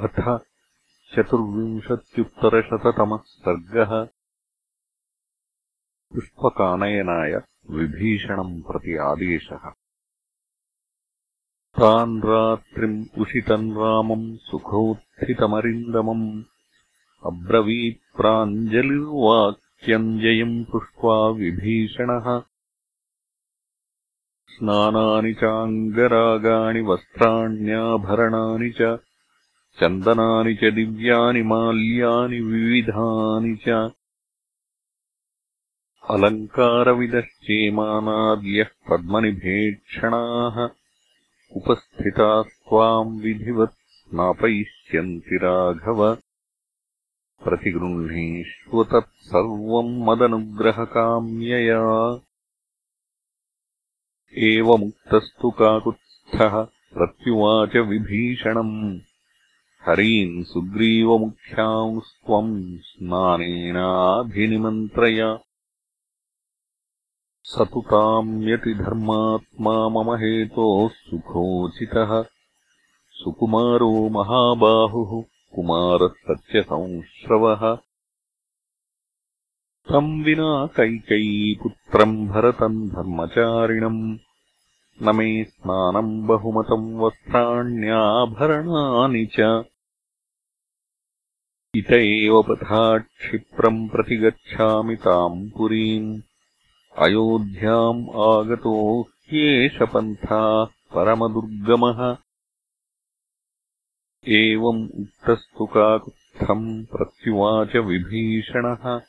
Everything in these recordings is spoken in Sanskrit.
अथ चतुर्विंशत्युत्तरशततमः सर्गः। पुष्पकानयनाय विभीषणम् प्रति आदेशः। तान् रात्रिम् उषितम् रामम् सुखोत्थितमरिन्दमम् अब्रवीत्प्राञ्जलिर्वाक्यम् जयम् पृष्ट्वा विभीषणः। स्नानानि चाङ्गरागाणि वस्त्राण्याभरणानि च चन्दनानि च दिव्यानि माल्यानि विविधानि च। अलङ्कारविदश्चेमानाद्यः पद्मनिभेक्षणाः उपस्थितास्त्वाम् विधिवत् स्नापयिष्यन्ति राघव। प्रतिगृह्णीष्व तत्सर्वम् मदनुग्रहकाम्यया। एवमुक्तस्तु काकुत्स्थः प्रत्युवाच विभीषणम् हरीन् सुग्रीवमुख्यांस्त्वम् स्नानेनाभिनिमन्त्रय। स तु ताम्यतिधर्मात्मा मम हेतोः सुखोचितः। सुकुमारो महाबाहुः कुमारः सत्यसंश्रवः तम् विना कैकयीपुत्रम् भरतम् धर्मचारिणम् न मे स्नानम् बहुमतम् वस्त्राण्याभरणानि च इत एव पथा क्षिप्रम् प्रति गच्छामि ताम् पुरीम्। अयोध्याम् आगतो ह्येष पन्थाः परमदुर्गमः। एवम् उक्तस्तु काकुत्थम् प्रत्युवाच विभीषणः।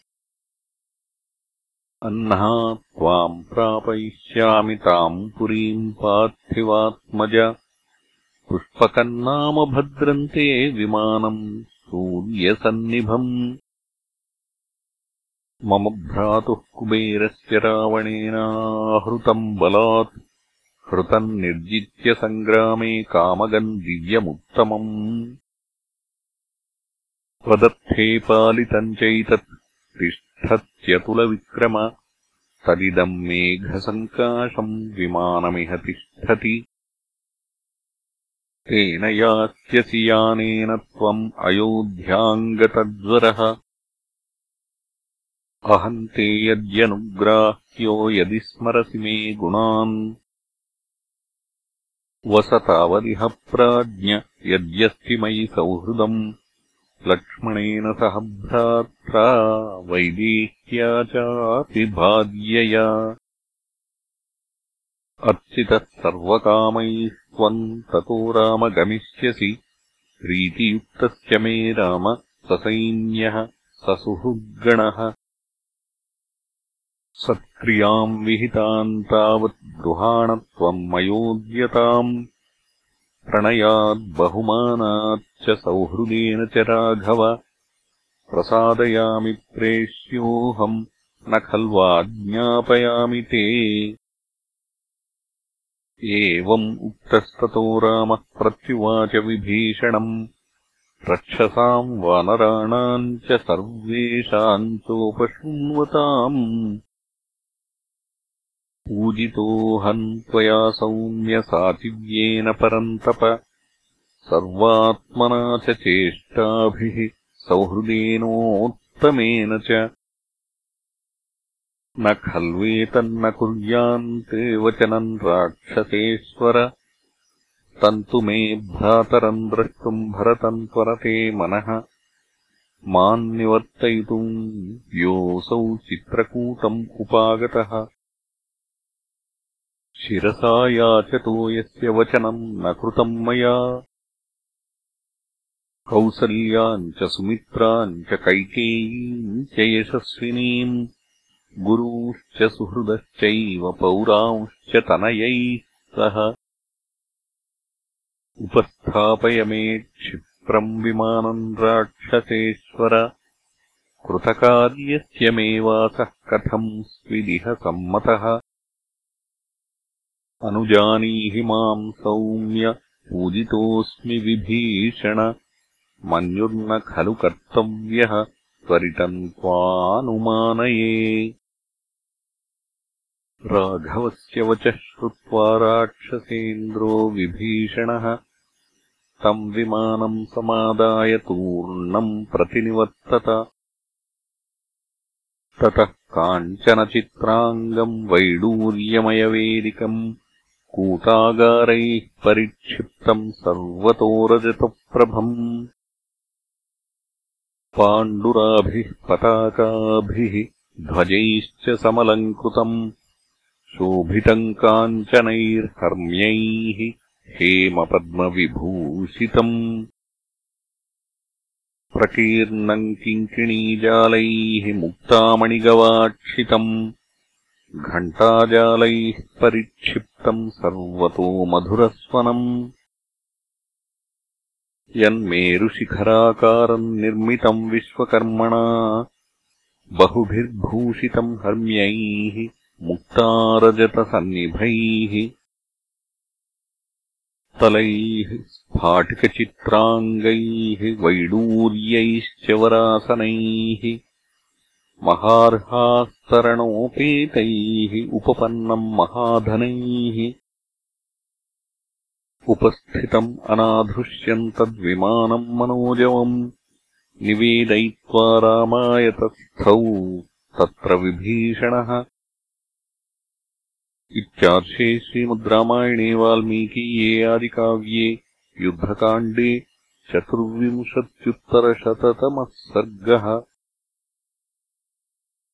अह्ना त्वाम् प्रापयिष्यामि ताम् पुरीम् पार्थिवात्मज। पुष्पकन्नाम भद्रन्ते विमानम् सूर्यसन्निभम्। मम भ्रातुः कुबेरस्य रावणेनाहृतम् बलात्। हृतम् निर्जित्य सङ्ग्रामे कामगम् दिव्यमुत्तमम्। त्वदत्थे पालितम् चैतत् तिष्ठत्यतुलविक्रम। तदिदम् मेघसङ्काशम् विमानमिह तिष्ठति तेन यास्यसि यानेन त्वम् अयोध्याम् गतज्वरः अहम् ते यद्यनुग्राह्यो यदि स्मरसि मे गुणान्। वसतावदिह प्राज्ञ यद्यस्ति मयि सौहृदम्। लक्ष्मणेन सह भ्रात्रा वैदेह्या चापि भार्यया अर्चितः सर्वकामैस्त्वम् ततो राम गमिष्यसि प्रीतियुक्तस्य मे राम ससैन्यः ससुहृद्गणः। सत्क्रियाम् विहिताम् तावत् गृहाण त्वम् मयोद्यताम् प्रणयाद्बहुमानाच्च सौहृदेन च राघव। प्रसादयामि प्रेष्योऽहम् न खल्वाज्ञापयामि ते एवम् उक्तस्ततो रामः प्रत्युवाच विभीषणम्। रक्षसाम् वानराणाम् च सर्वेषाम् चोपशृण्वताम्। पूजितोऽहम् त्वया सौम्यसाचिव्येन परन्तप। सर्वात्मना च चेष्टाभिः सौहृदेनोत्तमेन च न खल्वेतन्न कुर्यान्ते वचनम् राक्षसेश्वर। तन्तु मे भ्रातरम् द्रष्टुम् भरतम् त्वरते मनः। माम् निवर्तयितुम् योऽसौ चित्रकूटम् उपागतः। शिरसा याचतो यस्य वचनम् न कृतम् मया। कौसल्याम् च सुमित्राम् च कैकेयीम् च यशस्विनीम् गुरूश्च सुहृदश्चैव पौरांश्च तनयैः सह। उपस्थापय मे क्षिप्रम् विमानम् राक्षसेश्वर। कृतकार्यस्य मे वासः कथम् स्विदिह सम्मतः। अनुजानीहि माम् सौम्य पूजितोऽस्मि विभीषण। मन्युर्न खलु कर्तव्यः त्वरितम् त्वानुमानये राघवस्य वचः श्रुत्वा राक्षसेन्द्रो विभीषणः तम् विमानम् समादाय तूर्णम् प्रतिनिवर्तत। ततः काञ्चनचित्राङ्गम् वैडूर्यमयवेदिकम् कूटागारैः परिक्षिप्तम् सर्वतो रजतप्रभम् पाण्डुराभिः पताकाभिः ध्वजैश्च समलङ्कृतम् शोभितम् काञ्चनैर्हर्म्यैः हेमपद्मविभूषितम्। प्रकीर्णम् किङ्किणीजालैः मुक्तामणिगवाक्षितम्। घण्टाजालैः परिक्षिप्तम् सर्वतो मधुरस्वनम्। यन्मेरुशिखराकारम् निर्मितम् विश्वकर्मणा। बहुभिर्भूषितम् हर्म्यैः मुक्तारजतसन्निभैः तलैः स्फाटिकचित्राङ्गैः वैडूर्यैश्च वरासनैः महार्हास्तरणोपेतैः उपपन्नम् महाधनैः उपस्थितम् अनाधृश्यम् तद्विमानम् मनोजवम् निवेदयित्वा रामायतस्थौ तत्र विभीषणः इत्यार्षे श्रीमद्रामायणे वाल्मीकीये आदिकाव्ये युद्धकाण्डे चतुर्विंशत्युत्तरशततमः सर्गः